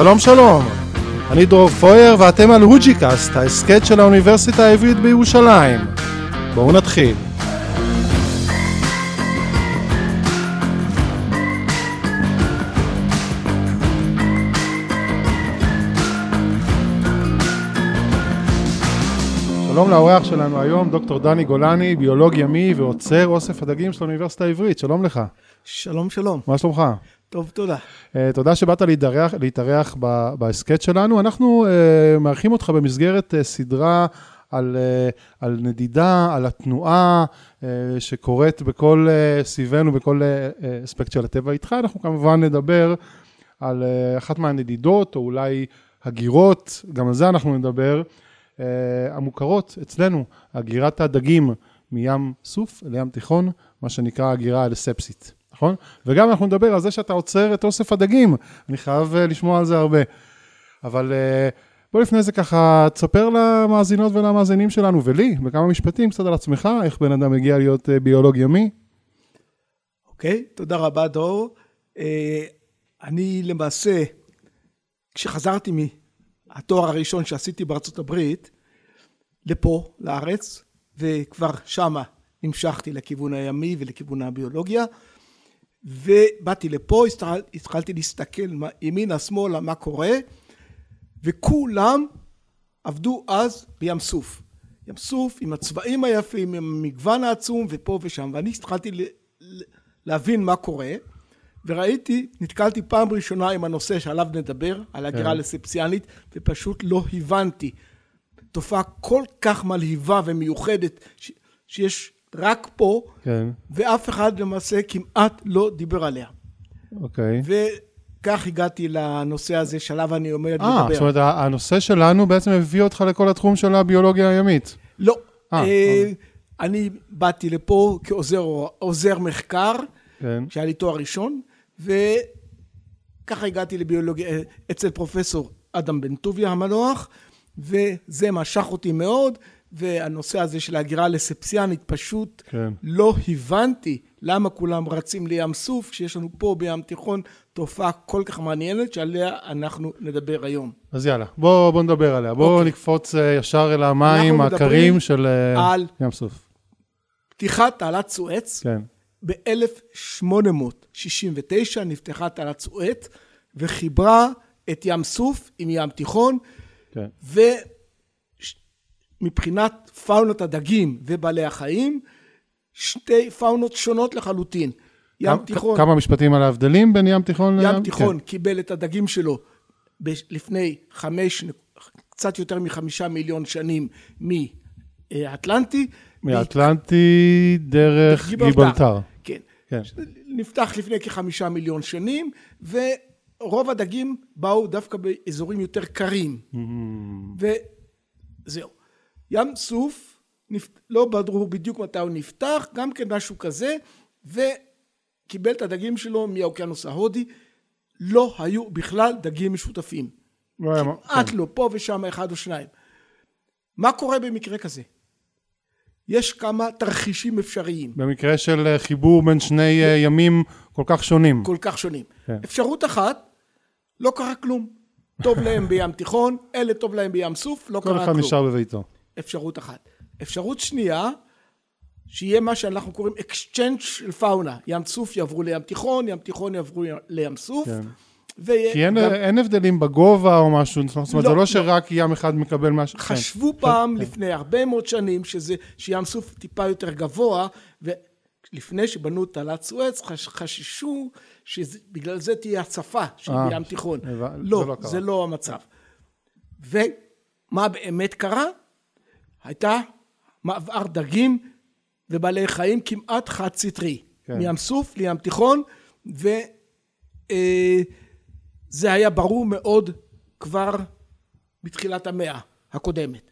שלום שלום, אני דרור פויר ואתם על הוג'יקאסט, ההסכת של האוניברסיטה העברית בירושלים. בואו נתחיל. שלום לאורח שלנו היום, דוקטור דני גולני, ביולוג ימי ועוצר אוסף הדגים של האוניברסיטה העברית, שלום לך. שלום, שלום. מה שלומך? טוב, תודה. Uh, תודה שבאת להתארח, להתארח בהסכת שלנו. אנחנו uh, מארחים אותך במסגרת uh, סדרה על, uh, על נדידה, על התנועה uh, שקורית בכל uh, סביבנו, בכל uh, אספקט של הטבע איתך. אנחנו כמובן נדבר על uh, אחת מהנדידות, או אולי הגירות, גם על זה אנחנו נדבר, uh, המוכרות אצלנו, הגירת הדגים מים סוף לים תיכון, מה שנקרא הגירה אלספסית. נכון? וגם אנחנו נדבר על זה שאתה עוצר את אוסף הדגים, אני חייב uh, לשמוע על זה הרבה. אבל uh, בוא לפני זה ככה, תספר למאזינות ולמאזינים שלנו ולי, בכמה משפטים קצת על עצמך, איך בן אדם מגיע להיות uh, ביולוג ימי. אוקיי, okay, תודה רבה דור. Uh, אני למעשה, כשחזרתי מהתואר הראשון שעשיתי בארצות הברית, לפה, לארץ, וכבר שמה המשכתי לכיוון הימי ולכיוון הביולוגיה. ובאתי לפה, התחלתי להסתכל ימינה שמאלה מה קורה וכולם עבדו אז בים סוף. ים סוף עם הצבעים היפים, עם המגוון העצום ופה ושם ואני התחלתי להבין מה קורה וראיתי, נתקלתי פעם ראשונה עם הנושא שעליו נדבר, על הגירה כן. לספסיאנית ופשוט לא הבנתי. תופעה כל כך מלהיבה ומיוחדת שיש רק פה, כן. ואף אחד למעשה כמעט לא דיבר עליה. אוקיי. וכך הגעתי לנושא הזה שעליו אני עומד 아, לדבר. אה, זאת אומרת, הנושא שלנו בעצם הביא אותך לכל התחום של הביולוגיה הימית. לא. 아, אה, אה, אני באתי לפה כעוזר מחקר, כן. שהיה לי תואר ראשון, וככה הגעתי לביולוגיה אה, אצל פרופסור אדם בן טוביה המנוח, וזה משך אותי מאוד. והנושא הזה של ההגירה לספסיאנית פשוט כן. לא הבנתי למה כולם רצים לים סוף כשיש לנו פה בים תיכון תופעה כל כך מעניינת שעליה אנחנו נדבר היום. אז יאללה, בוא, בוא נדבר עליה. בוא אוקיי. נקפוץ אה, ישר אל המים הקרים של אה, על ים סוף. פתיחת תעלת סואץ. כן. ב-1869 נפתחה תעלת סואץ וחיברה את ים סוף עם ים תיכון. כן. ו... מבחינת פאונות הדגים ובעלי החיים, שתי פאונות שונות לחלוטין. ים כ- תיכון... כמה משפטים על ההבדלים בין ים תיכון לים? ים תיכון כן. קיבל את הדגים שלו ב- לפני חמש, קצת יותר מחמישה מיליון שנים מאטלנטי. מאטלנטי דרך גיברלטר. כן. כן. נפתח לפני כחמישה מיליון שנים, ורוב הדגים באו דווקא באזורים יותר קרים. Mm-hmm. וזהו. ים סוף, לא ברור בדיוק מתי הוא נפתח, גם כן משהו כזה, וקיבל את הדגים שלו מהאוקיינוס ההודי, לא היו בכלל דגים משותפים. לא כמעט כן. לא, פה ושם אחד או שניים. מה קורה במקרה כזה? יש כמה תרחישים אפשריים. במקרה של אה, חיבור בין שני אה, ימים כל כך שונים. כל כך שונים. כן. אפשרות אחת, לא קרה כלום. טוב להם בים תיכון, אלה טוב להם בים סוף, לא קרה כלום. כל אחד נשאר בביתו. אפשרות אחת. אפשרות שנייה, שיהיה מה שאנחנו קוראים אקסצ'נג' של פאונה. ים סוף יעברו לים תיכון, ים תיכון יעברו לים סוף. כן. כי אין, גם... אין הבדלים בגובה או משהו, זאת אומרת, לא, זה לא, לא שרק ים אחד מקבל משהו. חשבו כן. פעם, כן. לפני הרבה מאוד שנים, שזה, שים סוף טיפה יותר גבוה, ולפני שבנו את תעלת סואץ, חש, חששו שבגלל זה תהיה הצפה של אה, ים תיכון. לא, זה לא, זה לא המצב. ומה באמת קרה? הייתה מעבר דגים ובעלי חיים כמעט חד סטרי, כן. מים סוף לים תיכון, וזה אה, היה ברור מאוד כבר בתחילת המאה הקודמת.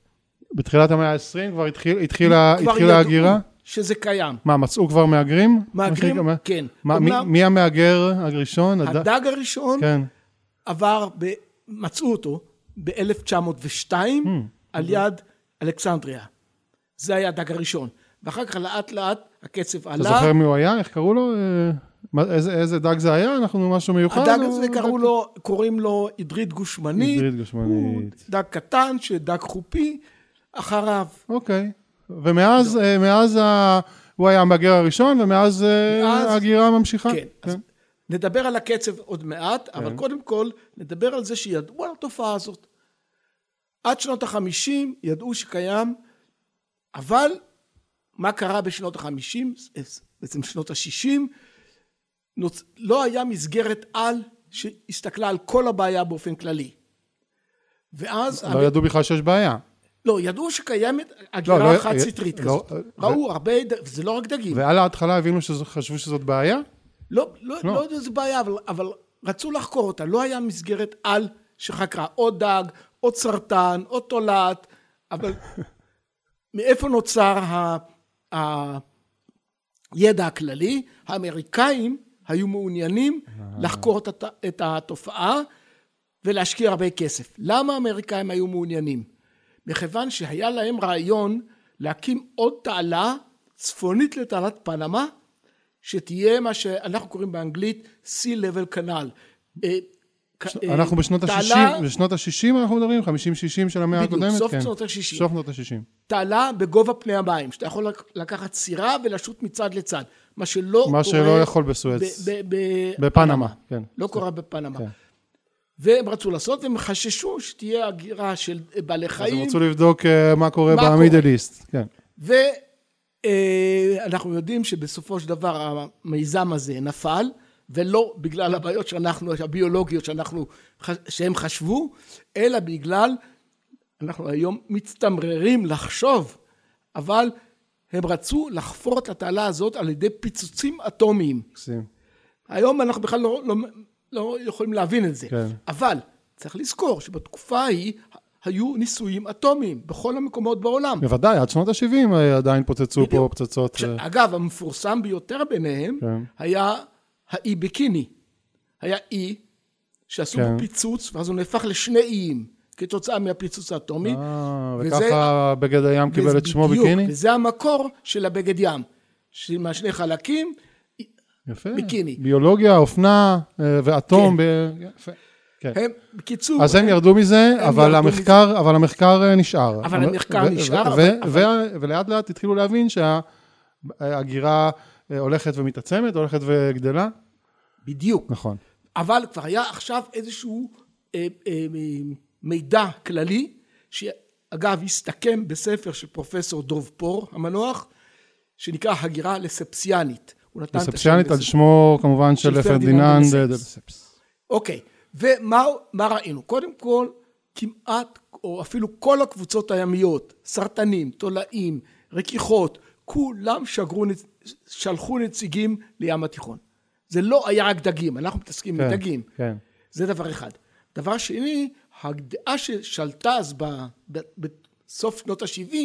בתחילת המאה העשרים כבר התחיל, התחילה, כבר התחילה ההגירה? שזה קיים. מה, מצאו כבר מהגרים? מהגרים, כן. מה, אומנם, מי, מי המהגר הראשון? הדג הראשון כן. עבר, ב, מצאו אותו ב-1902 hmm. על יד אלכסנדריה. זה היה הדג הראשון. ואחר כך לאט לאט הקצב עלה. אתה זוכר מי הוא היה? איך קראו לו? מה, איזה, איזה דג זה היה? אנחנו משהו מיוחד? הדג או הזה דג- קראו לו, קוראים לו עדרית גושמנית. עברית גושמנית. הוא דג קטן, שדג חופי, אחריו. אוקיי. ומאז, אה, מאז ה... הוא היה המהגר הראשון, ומאז אה, מאז- ההגירה ממשיכה? כן. אז נדבר על הקצב עוד מעט, אבל קודם כל נדבר על זה שידעו על התופעה הזאת. עד שנות החמישים ידעו שקיים, אבל מה קרה בשנות החמישים, בעצם שנות השישים, נוצ... לא היה מסגרת על שהסתכלה על כל הבעיה באופן כללי. ואז... לא ידעו בכלל שיש בעיה. לא, ידעו שקיימת לא, הגירה לא, חד סטרית לא, כזאת. ו- ראו הרבה, ד- וזה לא רק דגים. ועל ההתחלה הבינו שחשבו שזאת בעיה? לא, לא, לא. לא יודע איזה בעיה, אבל, אבל רצו לחקור אותה. לא היה מסגרת על שחקרה עוד דג, עוד סרטן, עוד תולעת, אבל מאיפה נוצר ה, הידע הכללי? האמריקאים היו מעוניינים לחקור את, הת- את התופעה ולהשקיע הרבה כסף. למה האמריקאים היו מעוניינים? מכיוון שהיה להם רעיון להקים עוד תעלה צפונית לתעלת פנמה, שתהיה מה שאנחנו קוראים באנגלית Sea Level Canal. אה, אה, אנחנו בשנות תעלה- ה-60, בשנות ה-60 אנחנו מדברים? 50-60 של המאה בדיוק, הקודמת? סוף כן. שנות ה-60. סוף שנות ה-60. תעלה בגובה פני המים, שאתה יכול לק- לקחת סירה ולשוט מצד לצד, מה שלא מה קורה... שלא יכול בסואץ. בפנמה, כן. לא קורה בפנמה. כן. והם רצו לעשות, והם חששו שתהיה הגירה של בעלי אז הם חיים. רצו לבדוק אה, מה קורה מה במידל? איסט. כן. ואנחנו יודעים שבסופו של דבר המיזם הזה נפל, ולא בגלל הבעיות שאנחנו, הביולוגיות שאנחנו, שהם חשבו, אלא בגלל, אנחנו היום מצטמררים לחשוב, אבל הם רצו לחפור את התעלה הזאת על ידי פיצוצים אטומיים. מקסים. היום אנחנו בכלל לא, לא, לא יכולים להבין את זה. כן. אבל צריך לזכור שבתקופה ההיא היו ניסויים אטומיים בכל המקומות בעולם. בוודאי, עד שנות ה-70 עדיין פוצצו פה בדיוק. פצצות. עכשיו, אה, אגב, המפורסם ביותר ביניהם כן. היה האי ביקיני. היה אי שעשו כן. פיצוץ, ואז הוא נהפך לשני איים כתוצאה מהפיצוץ האטומי. אה, וזה- וככה בגד הים קיבל את שמו בדיוק, ביקיני? וזה המקור של הבגד ים. מהשני חלקים, יפה. ביקיני. ביולוגיה, אופנה אה, ואטום. ב- יפה. כן. הם, בקיצור, אז הם ירדו מזה, הם אבל ירדו המחקר, אבל המחקר אה, נשאר. אבל המחקר נשאר, ולאט לאט התחילו להבין שההגירה אה, הולכת ומתעצמת, הולכת וגדלה. בדיוק. נכון. אבל כבר היה עכשיו איזשהו אה, אה, מידע כללי, שאגב הסתכם בספר של פרופסור דוב פור המנוח, שנקרא הגירה לספסיאנית. הוא נתן את השם ספסיאנית על. שמו כמובן של של פרדיננד דלספס. לספס. אוקיי, ומה מה ראינו? קודם כל, כמעט, או אפילו כל הקבוצות הימיות, סרטנים, תולעים, רכיכות, כולם שגרו, שלחו נציגים לים התיכון. זה לא היה רק דגים, אנחנו מתעסקים כן, בדגים. כן. זה דבר אחד. דבר שני, הדעה ששלטה אז ב, ב, בסוף שנות ה-70,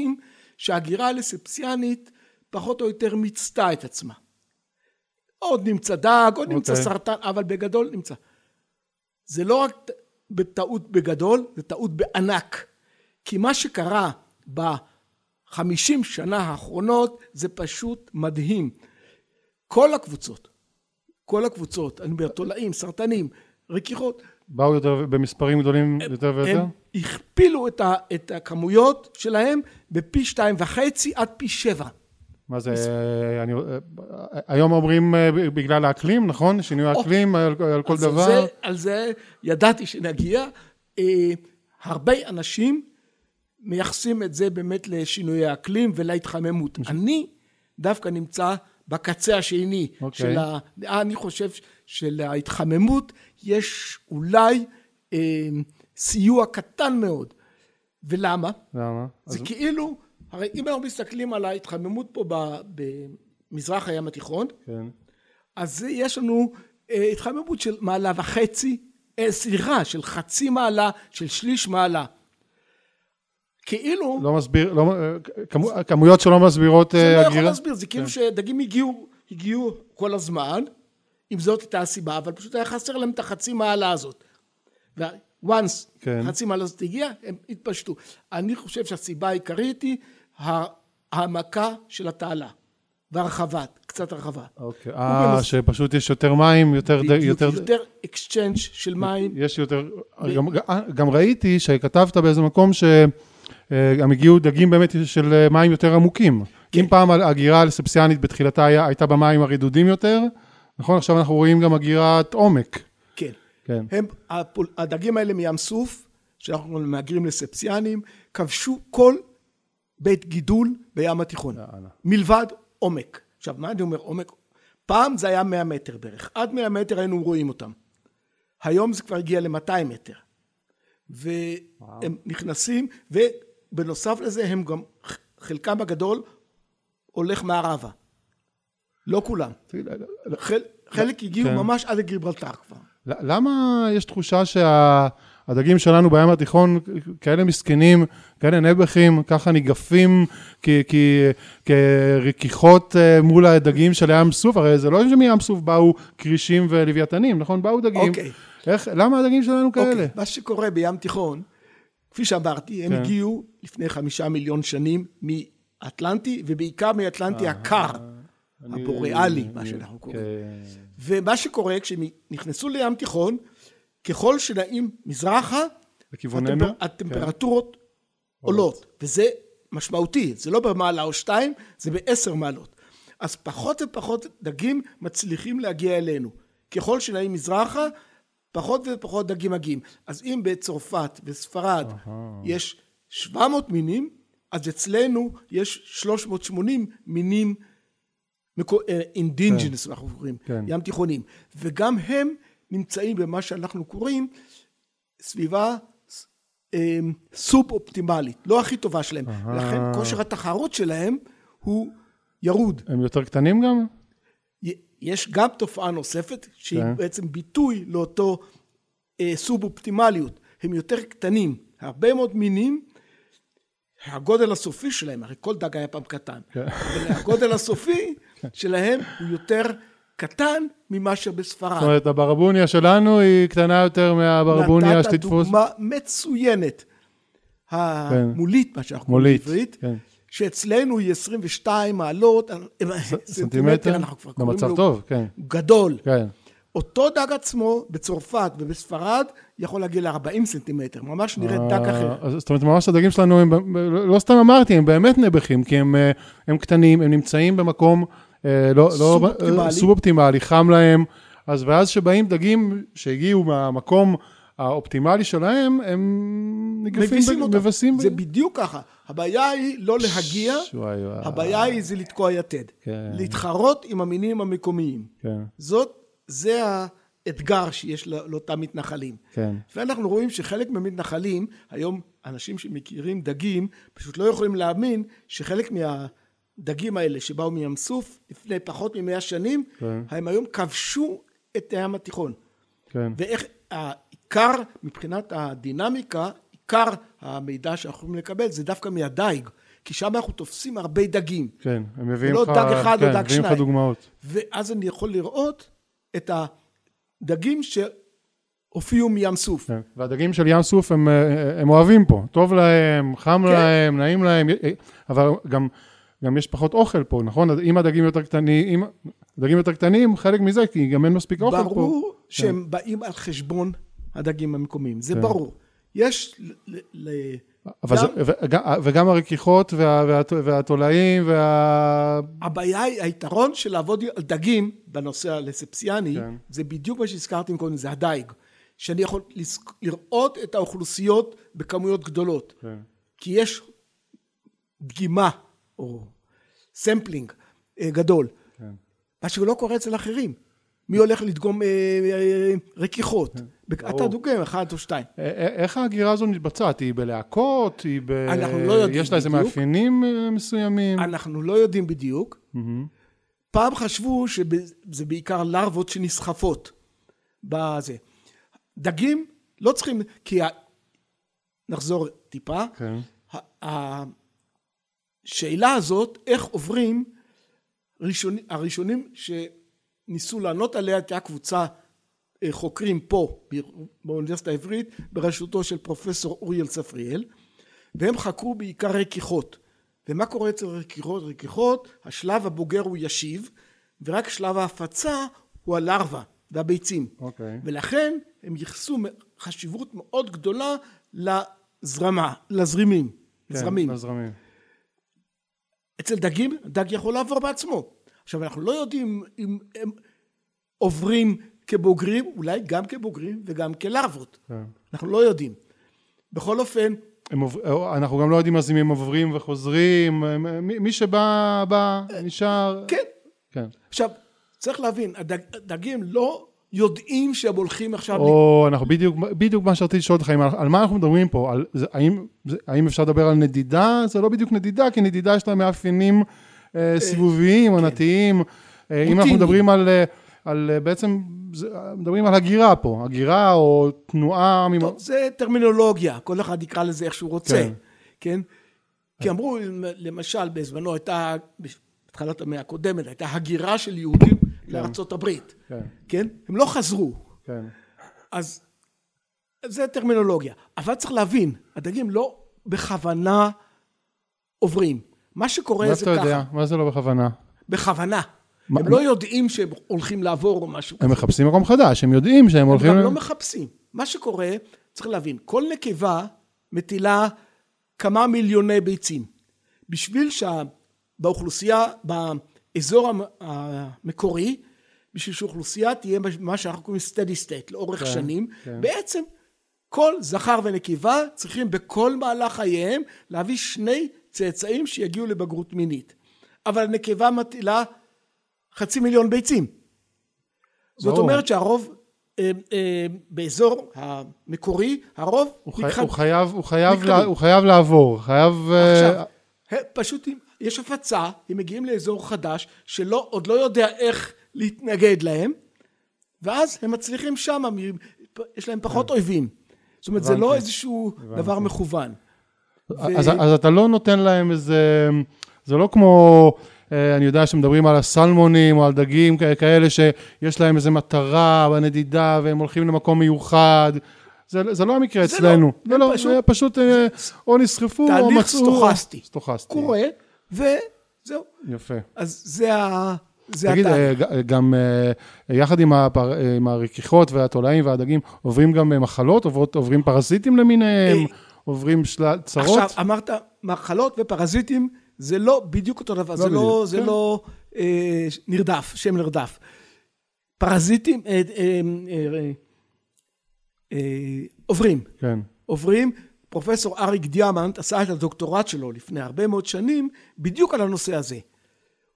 שההגירה הלספסיאנית פחות או יותר מיצתה את עצמה. עוד נמצא דג, עוד נמצא אוקיי. סרטן, אבל בגדול נמצא. זה לא רק בטעות בגדול, זה טעות בענק. כי מה שקרה בחמישים שנה האחרונות זה פשוט מדהים. כל הקבוצות, כל הקבוצות, אני אומר, תולעים, סרטנים, רכיכות, באו יותר, במספרים גדולים יותר ויותר? הם הכפילו את, ה, את הכמויות שלהם בפי שתיים וחצי עד פי שבע. מה זה, אני, היום אומרים אה, בגלל האקלים, נכון? שינוי האקלים על, על כל אז דבר. על זה, על זה ידעתי שנגיע. אה, הרבה אנשים מייחסים את זה באמת לשינויי האקלים ולהתחממות. אני דווקא נמצא בקצה השני אוקיי. של הדעה, אני חושב שלהתחממות יש אולי אה, סיוע קטן מאוד. ולמה? למה? זה אז- כאילו, הרי אם אנחנו מסתכלים על ההתחממות פה ב- במזרח הים התיכון, כן. אז יש לנו אה, התחממות של מעלה וחצי, אה, סליחה, של חצי מעלה, של שליש מעלה. כאילו, לא מסביר, לא, אה, כמו, כמויות שלא מסבירות זה אה, לא יכול הגירה? להסביר, זה כאילו שדגים הגיעו, הגיעו כל הזמן, אם זאת הייתה הסיבה, אבל פשוט היה חסר להם את החצי מעלה הזאת. once, כן. חצי מעלה הזאת הגיעה, הם התפשטו. אני חושב שהסיבה העיקרית היא העמקה של התעלה. והרחבה, קצת הרחבה. אוקיי. אה, שפשוט יש יותר מים, יותר... בדיוק, יותר... יותר exchange של מים. יש יותר... גם, גם ראיתי שכתבת באיזה מקום שגם הגיעו דגים באמת של מים יותר עמוקים. כן. אם פעם ההגירה הלספסיאנית בתחילתה היה- הייתה במים הרדודים יותר, נכון? עכשיו אנחנו רואים גם הגירת עומק. כן. כן. הם, הדגים האלה מים סוף, שאנחנו מהגרים לספסיאנים, כבשו כל בית גידול בים התיכון, יאללה. מלבד עומק. עכשיו, מה אני אומר עומק? פעם זה היה 100 מטר בערך, עד 100 מטר היינו רואים אותם. היום זה כבר הגיע ל-200 מטר. והם נכנסים, ובנוסף לזה הם גם, חלקם הגדול הולך מערבה. לא כולם. חל, חלק הגיעו כן. ממש עד לגיברלטר כבר. למה יש תחושה שהדגים שלנו בים התיכון כאלה מסכנים, כאלה נעבכים, ככה ניגפים כ- כ- כרכיכות אה, מול הדגים של ים סוף? הרי זה לא שמים סוף באו כרישים ולוויתנים, נכון? באו דגים. אוקיי. איך, למה הדגים שלנו כאלה? אוקיי, מה שקורה בים תיכון, כפי שאמרתי, הם כן. הגיעו לפני חמישה מיליון שנים מאטלנטי, ובעיקר מאטלנטי הקר, אה, אני- הבוריאלי, מה שאנחנו קוראים. כן. ומה שקורה, כשהם נכנסו לים תיכון, ככל שנעים מזרחה, לכיווננו? הטמפר- הטמפרטורות עולות, וזה משמעותי, זה לא במעלה או שתיים, זה בעשר מעלות. אז פחות ופחות דגים מצליחים להגיע אלינו. ככל שנעים מזרחה, פחות ופחות דגים מגיעים. אז אם בצרפת וספרד יש 700 מינים, אז אצלנו יש 380 מינים אינדיג'נס, אנחנו קוראים, כן. ים תיכונים. וגם הם נמצאים במה שאנחנו קוראים סביבה אה, סופ אופטימלית, לא הכי טובה שלהם. לכן כושר התחרות שלהם הוא ירוד. הם יותר קטנים גם? יש גם תופעה נוספת, שהיא כן. בעצם ביטוי לאותו אה, סוב אופטימליות. הם יותר קטנים, הרבה מאוד מינים, הגודל הסופי שלהם, הרי כל דג היה פעם קטן, כן. אבל הגודל הסופי שלהם הוא יותר קטן מאשר בספרד. זאת אומרת, הברבוניה שלנו היא קטנה יותר מהברבוניה נתת שתתפוס. דוגמה מצוינת. המולית, מה שאנחנו קוראים מולית, בעברית, כן. שאצלנו היא 22 מעלות, אה, סנטימטר, אנחנו כבר קוראים במצב לו, טוב, כן. גדול. כן. אותו דג עצמו בצרפת ובספרד יכול להגיע ל-40 סנטימטר, ממש נראה דג אחר. אה, זאת אומרת, ממש הדגים שלנו, הם, ב- לא סתם אמרתי, הם באמת נעבכים, כי הם, אה, הם קטנים, הם נמצאים במקום אה, לא, לא, סוב-אופטימלי. אה, סוב-אופטימלי, חם להם, אז ואז שבאים דגים שהגיעו מהמקום האופטימלי שלהם, הם ב- אותם. מבסים. ב- זה בדיוק ככה. הבעיה היא לא להגיע, וואי. הבעיה היא זה לתקוע יתד. כן. להתחרות עם המינים המקומיים. כן, זאת, זה האתגר שיש לא- לאותם מתנחלים. כן. ואנחנו רואים שחלק מהמתנחלים, היום אנשים שמכירים דגים, פשוט לא יכולים להאמין שחלק מהדגים האלה שבאו מים סוף לפני פחות ממאה שנים, כן. הם היום כבשו את הים התיכון. כן. ואיך העיקר מבחינת הדינמיקה, עיקר המידע שאנחנו יכולים לקבל זה דווקא מהדייג, כי שם אנחנו תופסים הרבה דגים. כן, הם מביאים לך, דג אחד או כן, דג מביאים לך שניים. דוגמאות. ואז אני יכול לראות את הדגים שהופיעו מים סוף. כן. והדגים של ים סוף הם, אה, הם אוהבים פה, טוב להם, חם כן. להם, נעים להם, אה, אבל גם, גם יש פחות אוכל פה, נכון? אם הדגים יותר קטנים, אם הדגים יותר קטנים, חלק מזה, כי גם אין מספיק אוכל פה. ברור שהם באים על חשבון הדגים המקומיים, זה כן. ברור. יש ל- ל- אבל זה, גם- וגם, וגם הרכיכות וה, וה, והתולעים וה... הבעיה היא, היתרון של לעבוד על דגים בנושא הלספסיאני, כן. זה בדיוק מה שהזכרתי קודם, זה הדייג. שאני יכול לראות את האוכלוסיות בכמויות גדולות. כן. כי יש דגימה, או sampling אה, גדול. כן. מה שלא קורה אצל אחרים. מי הולך לדגום אה, אה, רכיכות? אתה ברור. דוגם אחד או שתיים. איך ההגירה הזו מתבצעת? היא בלהקות? היא ב... אנחנו לא יודעים יש לה איזה בדיוק. מאפיינים מסוימים? אנחנו לא יודעים בדיוק. פעם חשבו שזה בעיקר לארוות שנסחפות בזה. דגים לא צריכים, כי. נחזור טיפה. כן. השאלה הזאת, איך עוברים, ראשון, הראשונים שניסו לענות עליה הייתה קבוצה אה, חוקרים פה באוניברסיטה העברית בראשותו של פרופסור אוריאל צפריאל והם חקרו בעיקר רכיכות ומה קורה אצל רכיכות? רכיכות, השלב הבוגר הוא ישיב, ורק שלב ההפצה הוא הלרווה והביצים. אוקיי. ולכן הם ייחסו חשיבות מאוד גדולה לזרמה, לזרימים, כן, לזרמים. לזרמים. אצל דגים, דג יכול לעבור בעצמו. עכשיו, אנחנו לא יודעים אם הם עוברים כבוגרים, אולי גם כבוגרים וגם כלרוות. כן. אנחנו לא יודעים. בכל אופן, הם עובר, אנחנו גם לא יודעים אז אם הם עוברים וחוזרים, מי, מי שבא, בא, נשאר. כן. כן. עכשיו, צריך להבין, הדג, הדגים לא יודעים שהם הולכים עכשיו... או אנחנו בדיוק, בדיוק מה שרציתי לשאול אותך, אם- על מה אנחנו מדברים פה? על, זה, האם, זה, האם אפשר לדבר על נדידה? זה לא בדיוק נדידה, כי נדידה יש לה מאפיינים אה, סיבוביים, עונתיים. אה, אם אנחנו. מדברים על, אה, על אה, בעצם, זה, מדברים על הגירה פה, הגירה או תנועה, ממ... טוב, זה טרמינולוגיה, כל אחד יקרא לזה איך שהוא רוצה, כן. כן? כי אמרו, למשל, בזמנו הייתה, בתחילת המאה הקודמת, הייתה הגירה של יהודים לארצות הברית, כן, כן? הם לא חזרו, כן, אז זה טרמינולוגיה. אבל צריך להבין, הדגים לא בכוונה עוברים. מה שקורה מה זה אתה ככה, יודע? מה זה לא בכוונה? בכוונה. מה- הם לא יודעים שהם הולכים לעבור או משהו הם מחפשים מקום חדש, הם יודעים שהם הם הולכים... גם לא מחפשים. מה שקורה, צריך להבין, כל נקבה מטילה כמה מיליוני ביצים. בשביל שבאוכלוסייה, באזור המ- המקורי, בשביל שאוכלוסייה תהיה מה שאנחנו קוראים steady state לאורך כן, שנים, כן. בעצם כל זכר ונקבה צריכים בכל מהלך חייהם להביא שני צאצאים שיגיעו לבגרות מינית. אבל הנקבה מטילה חצי מיליון ביצים. זאת. אומרת שהרוב אה, אה, באזור המקורי, הרוב הוא, חי... הוא, חייב, הוא, חייב. לה... הוא חייב לעבור, חייב... אה, עכשיו, פשוט יש הפצה, הם מגיעים לאזור חדש שלא, עוד לא יודע איך להתנגד להם, ואז הם מצליחים שם, יש להם פחות אויבים. זאת אומרת, זה לא. איזשהו דבר מכוון. אז, אז אתה לא נותן להם איזה... זה לא כמו, אה, אני יודע שמדברים על הסלמונים או על דגים כאלה שיש להם איזה מטרה בנדידה והם הולכים למקום מיוחד. זה, זה לא המקרה זה אצלנו. לא, זה הם לא, פשוט- זה פשוט אה, או נסחפו או תהליך מצאו... סטוכסטי. סטוכסטי. קורה, וזהו. יפה. אז זה ה... זה תגיד, התהליך. אה, גם אה, יחד עם, הפר, אה, עם הרכיכות והתולעים והדגים, עוברים גם אה, מחלות, עוברות, עוברים פרזיטים למיניהם, אה, עוברים שלל צרות? עכשיו, אמרת מחלות ופרזיטים, זה לא בדיוק אותו דבר, זה בדיוק, לא, זה כן. לא אה, נרדף, שם נרדף. פרזיטים אה, אה, אה, אה, עוברים, כן. עוברים. פרופסור אריק דיאמנט עשה את הדוקטורט שלו לפני הרבה מאוד שנים בדיוק על הנושא הזה.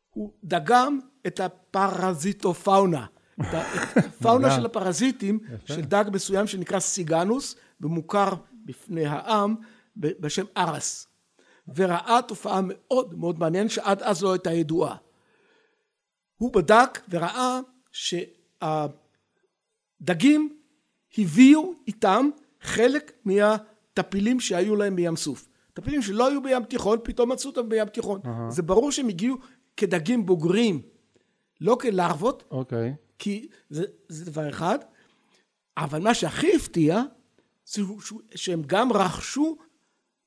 הוא דגם את הפרזיטופאונה, את הפאונה של הפרזיטים של דג מסוים שנקרא סיגנוס ומוכר בפני העם בשם ארס. וראה תופעה מאוד מאוד מעניינת שעד אז לא הייתה ידועה. הוא בדק וראה שהדגים הביאו איתם חלק מהטפילים שהיו להם בים סוף. טפילים שלא היו בים תיכון, פתאום מצאו אותם בים תיכון. זה ברור שהם הגיעו כדגים בוגרים, לא כלרוות, אוקיי. כי זה, זה דבר אחד, אבל מה שהכי הפתיע, זה שהם גם רכשו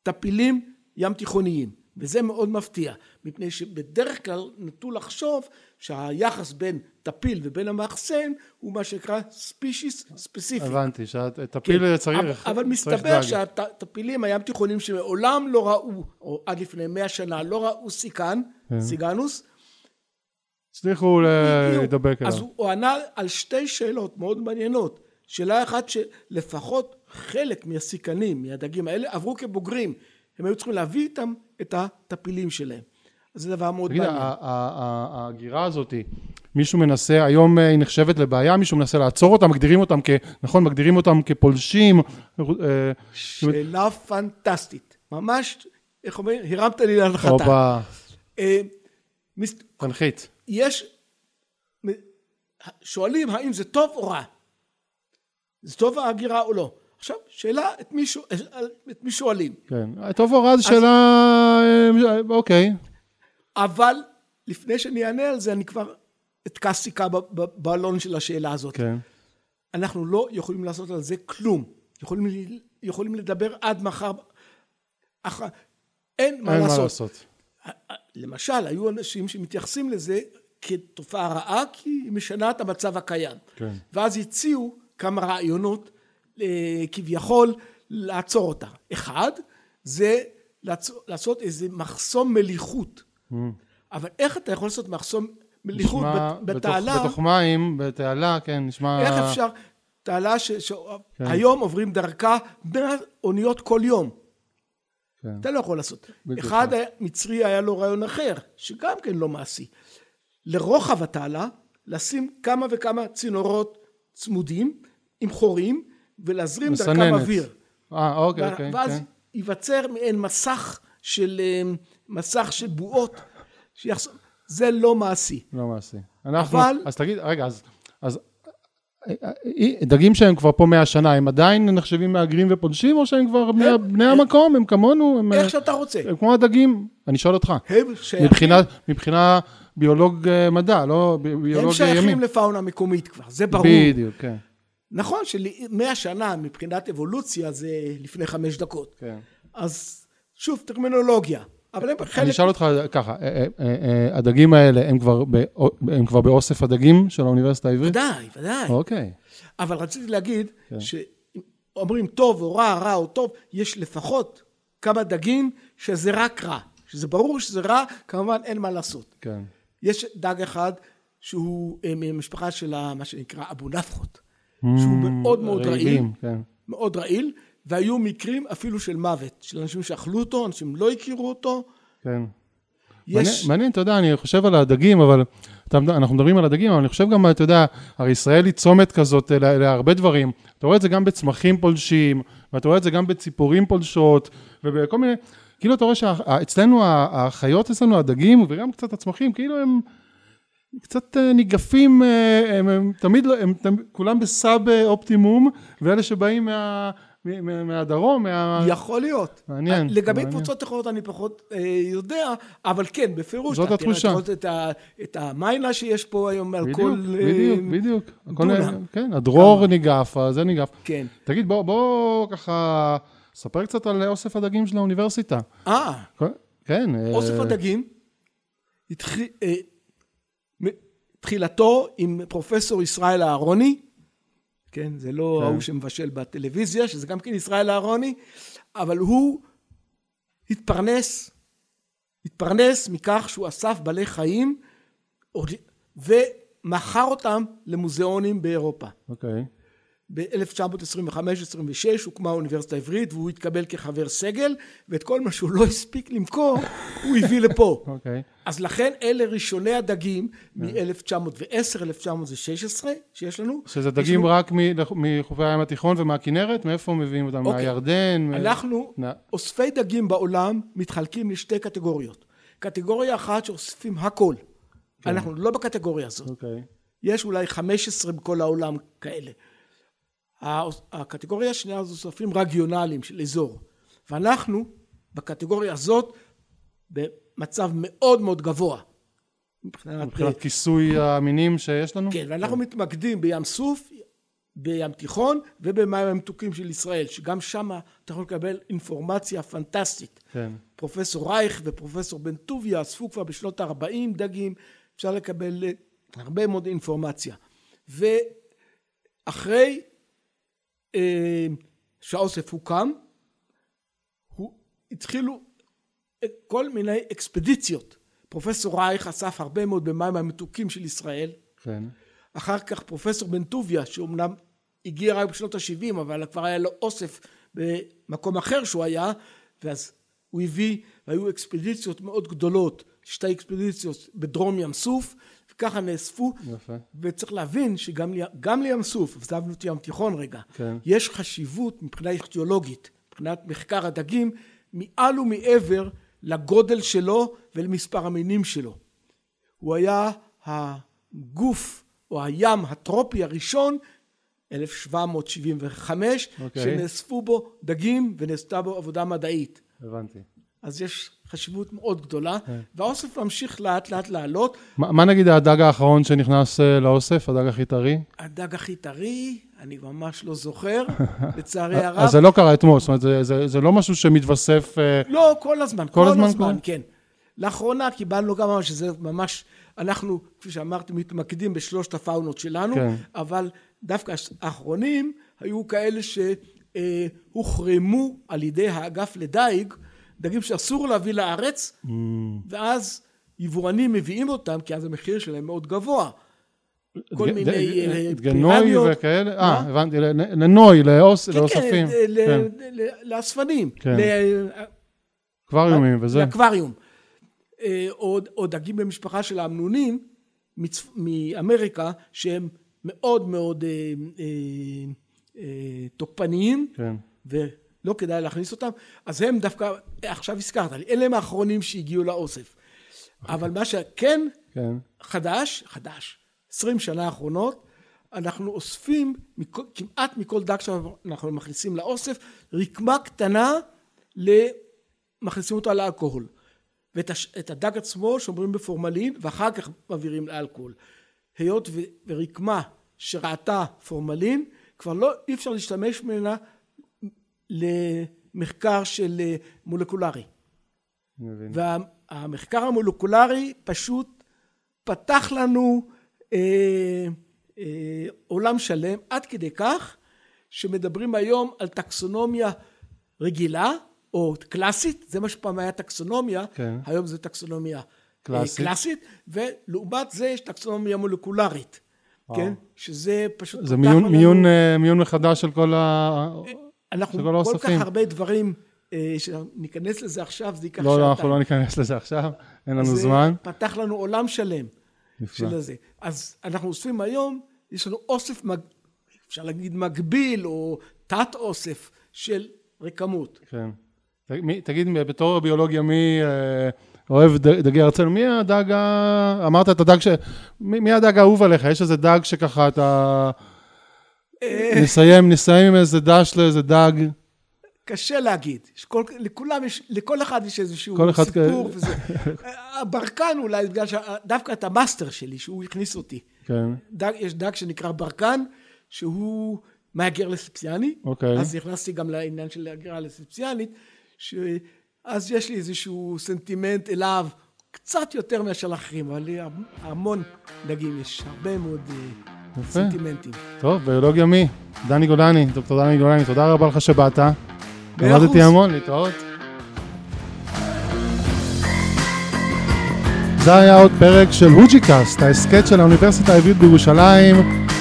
טפילים ים תיכוניים, וזה מאוד מפתיע, מפני שבדרך כלל נטו לחשוב שהיחס בין טפיל ובין המאחסן הוא מה שנקרא ספישיס ספציפי. הבנתי, שהטפיל צריך... אבל, מסתבר. שהטפילים הים תיכוניים שמעולם לא ראו, או עד לפני מאה שנה לא ראו סיקן, כן. סיגנוס, הצליחו. להידבק אז אליו. הוא, הוא ענה על שתי שאלות מאוד מעניינות. שאלה אחת שלפחות חלק מהסיקנים, מהדגים האלה, עברו כבוגרים. הם היו צריכים להביא איתם את הטפילים שלהם. אז זה דבר מאוד מעניין. ההגירה הזאת, מישהו מנסה, היום אה, היא נחשבת לבעיה, מישהו מנסה לעצור אותה, מגדירים אותם כ... נכון, מגדירים אותם כפולשים. אה, שאלה פנטסטית. ממש, איך אומרים? הרמת לי להנחתה. הופה, אה, תנחית. יש, שואלים האם זה טוב או רע. זה טוב ההגירה או לא. עכשיו, שאלה את מי, שואל- את מי שואלים. כן. טוב או רע זו שאלה... אה, אוקיי. אבל לפני שאני אענה על זה, אני כבר אתקע סיכה בבלון של השאלה הזאת. כן. אנחנו לא יכולים לעשות על זה כלום. יכולים, יכולים לדבר עד מחר. אח... אין מה אין מה לעשות. לעשות. למשל, היו אנשים שמתייחסים לזה כתופעה רעה, כי היא משנה את המצב הקיים. כן. ואז הציעו כמה רעיונות אה, כביכול לעצור אותה. אחד, זה לעשות איזה מחסום מליחות. Mm. אבל איך אתה יכול לעשות מחסום מליחות נשמע בת- בתעלה? בתוך, בתוך מים, בתעלה, כן, נשמע... איך אפשר, תעלה כן. שהיום עוברים דרכה 100 אוניות כל יום. כן. אתה לא יכול לעשות. בדיוק. אחד מצרי היה לו רעיון אחר, שגם כן לא מעשי. לרוחב התעלה, לשים כמה וכמה צינורות צמודים עם חורים, ולהזרים דרכם. אוויר. אה, אוקיי, אוקיי. ואז כן. ייווצר מעין מסך של, אה, מסך של בועות. שיחס... זה לא מעשי. לא מעשי. אנחנו... אבל- אז תגיד, רגע, אז... אז אה, אה, דגים שהם כבר פה 100 שנה, הם עדיין נחשבים מהגרים ופולשים, או שהם כבר בני, הם- בני המקום, הם כמונו, הם, איך שאתה רוצה. הם כמו הדגים? אני שואל אותך. הם שייכים, מבחינה, מבחינה ביולוג אה, מדע, לא ב- הם ביולוג שייכים ימי. לפאונה מקומית כבר, זה ברור. בדיוק, כן. נכון שמאה שנה מבחינת אבולוציה זה לפני חמש דקות. כן. אז שוב, טרמינולוגיה. אבל הם אני חלק... אשאל אותך ככה, אה, אה, אה, הדגים האלה הם כבר, בא- הם כבר באוסף הדגים של האוניברסיטה העברית? ודאי, ודאי. אוקיי. אבל רציתי להגיד, כן. שאומרים טוב או רע, רע או טוב, יש לפחות כמה דגים שזה רק רע. שזה ברור שזה רע, כמובן אין מה לעשות. כן. יש דג אחד שהוא ממשפחה של מה שנקרא אבו נפחות, שהוא מאוד מאוד רעיל, כן. מאוד רעיל, והיו מקרים אפילו של מוות, של אנשים שאכלו אותו, אנשים לא הכירו אותו. כן. יש... מעניין, אתה יודע, אני חושב על הדגים, אבל אנחנו מדברים על הדגים, אבל אני חושב גם, אתה יודע, הרי ישראל היא צומת כזאת לה- להרבה דברים. אתה רואה את זה גם בצמחים פולשים, ואתה רואה את זה גם בציפורים פולשות, ובכל מיני, כאילו אתה רואה שאצלנו החיות אצלנו, הדגים, וגם קצת הצמחים, כאילו הם קצת אה, ניגפים, אה, הם, הם תמיד, לא- הם תמיד, כולם בסאב אה, אופטימום, ואלה שבאים מה, מה, מהדרום, מה... יכול להיות. מעניין, לגבי מעניין. קבוצות אחרות אני פחות אה, יודע, אבל כן, בפירוש. זאת התחושה. את, ה, את המיינה שיש פה היום על בדיוק, כל... אה, בדיוק, בדיוק. הכל- דונם. כן, הדרור ניגף, זה ניגף. כן. תגיד, בוא, בוא ככה, ספר קצת על אוסף הדגים של האוניברסיטה. אה, כן. אה, אוסף הדגים, התחיל, אה, תחילתו עם פרופסור ישראל אהרוני, כן, זה לא כן. ההוא שמבשל בטלוויזיה, שזה גם כן ישראל אהרוני, אבל הוא התפרנס, התפרנס מכך שהוא אסף בעלי חיים ומכר אותם למוזיאונים באירופה. אוקיי. ב-1925-26 הוקמה האוניברסיטה העברית והוא התקבל כחבר סגל ואת כל מה שהוא לא הספיק למכור הוא הביא לפה. אוקיי. אז לכן אלה ראשוני הדגים מ-1910-1916 שיש לנו. שזה דגים רק מחופי הים התיכון ומהכנרת? מאיפה מביאים אותם? אוקיי. מהירדן? אנחנו, נ- אוספי דגים בעולם מתחלקים לשתי קטגוריות. קטגוריה אחת שאוספים הכל. אנחנו לא בקטגוריה הזאת. אוקיי. יש אולי 15 בכל העולם כאלה. הקטגוריה השנייה זה אוספים רגיונליים של אזור. ואנחנו בקטגוריה הזאת במצב מאוד מאוד גבוה. מבחינת... מבחינת כיסוי המינים שיש לנו? כן, ואנחנו מתמקדים בים סוף, בים תיכון ובמים המתוקים של ישראל, שגם שם אתה יכול לקבל אינפורמציה פנטסטית. כן. פרופסור רייך ופרופסור בן טוביה אספו כבר בשנות ה-40 דגים, אפשר לקבל אה, הרבה מאוד אינפורמציה. ואחרי אה, שהאוסף הוקם, הוא, התחילו אה, כל מיני אקספדיציות. פרופסור רייך אסף הרבה מאוד במים המתוקים של ישראל, כן. אחר כך פרופסור בן טוביה, שאומנם הגיע רק בשנות ה-70, אבל כבר היה לו אוסף במקום אחר שהוא היה, ואז הוא הביא, והיו אקספדיציות מאוד גדולות, שתי אקספדיציות בדרום ים סוף, וככה נאספו, יפה. וצריך להבין שגם לים סוף, עזבנו את ים תיכון רגע, כן. יש חשיבות מבחינה איכטיולוגית, מבחינת מחקר הדגים, מעל ומעבר לגודל שלו ולמספר המינים שלו. הוא היה הגוף או הים הטרופי הראשון 1775 אוקיי. שנאספו בו דגים ונעשתה בו עבודה מדעית הבנתי. אז יש חשיבות מאוד גדולה כן. והאוסף ממשיך לאט לאט לעלות מה מה נגיד הדג האחרון שנכנס אה, לאוסף, הדג הכי טרי? הדג הכי טרי אני ממש לא זוכר לצערי הרב אז זה לא קרה אתמול, זאת אומרת, זה- זה זה לא משהו שמתווסף... אה, לא כל הזמן כל כל הזמן הזמן? כן לאחרונה קיבלנו גם שזה ממש, אנחנו, כפי שאמרתי, מתמקדים בשלושת הפאונות שלנו, כן. אבל דווקא האחרונים היו כאלה שהוחרמו על ידי האגף לדייג, דגים שאסור להביא לארץ, Mm. ואז יבואנים מביאים אותם, כי אז המחיר שלהם מאוד גבוה. כל ד- מיני אה, פירמיות. וכאלה? מה? אה, הבנתי, לנ- לנוי, לאוס- כן, לאוספים. כן, כן. ל- לאספנים. כן. ל- אקווריומים וזה. לאקווריום. אה, או, דגים במשפחה של האמנונים. מאמריקה שהם מאוד מאוד אה, תוקפניים כן. ולא כדאי להכניס אותם אז הם דווקא עכשיו הזכרת לי אלה הם האחרונים שהגיעו לאוסף. אבל מה שכן כן. חדש חדש עשרים שנה האחרונות אנחנו אוספים מכל, כמעט מכל דג שאנחנו מכניסים לאוסף רקמה קטנה ל- מכניסים אותה לאלכוהול. ואת הש, הדג עצמו שומרים בפורמלין ואחר כך מעבירים לאלכוהול. היות ורקמה שראתה פורמלין כבר לא אי אפשר להשתמש ממנה למחקר של אה, מולקולרי מבין. והמחקר המולקולרי פשוט פתח לנו אה, אה, עולם שלם עד כדי כך שמדברים היום על טקסונומיה רגילה או קלאסית זה מה שפעם היה טקסונומיה כן. היום זה טקסונומיה אה, קלאסית. קלאסית ולעומת זה יש טקסונומיה מולקולרית כן שזה פשוט זה מיון- לנו- מיון, אה, מיון מחדש של כל ה... אנחנו של כל כל כך. הרבה דברים אה, שניכנס לזה עכשיו זה ייקח לא, לא, אנחנו שעתיים. לא ניכנס לזה עכשיו, אין לנו זה זמן. פתח לנו עולם שלם נפלא. של הזה. אז אנחנו אוספים היום, יש לנו אוסף, מג... אפשר להגיד מקביל או תת אוסף של רקמות. כן. תגיד, בתור ביולוג ימי אה, אוהב דגי ארצנו? מי הדג ה... אמרת את הדג ש... מי הדג האהוב עליך? יש איזה דג שככה אתה... אה, נסיים, נסיים עם איזה דש לאיזה דג. קשה להגיד. יש כל, לכולם יש, לכל אחד יש איזשהו סיפור וזה. הברקן אולי, בגלל שדווקא את המאסטר שלי, שהוא הכניס אותי. כן, דג, יש דג שנקרא ברקן, שהוא מהגר לספציאני. אוקיי. אז נכנסתי גם לעניין של הגירה לספציאנית, אז יש לי איזשהו סנטימנט אליו קצת יותר מאשר לאחרים, אבל המון דגים, יש הרבה מאוד אה, יפה. סנטימנטים. טוב, ביולוגיה מי? דני גולני, דוקטור דני גולני, תודה רבה לך שבאת. למדתי המון, להתראות. זה היה עוד פרק של הוג'יקאסט, ההסכת של האוניברסיטה העברית בירושלים.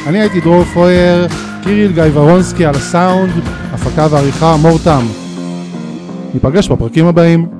אני הייתי דרור פרויר, קיריל גיא ורונסקי על הסאונד, הפקה ועריכה מור תם. ניפגש בפרקים הבאים.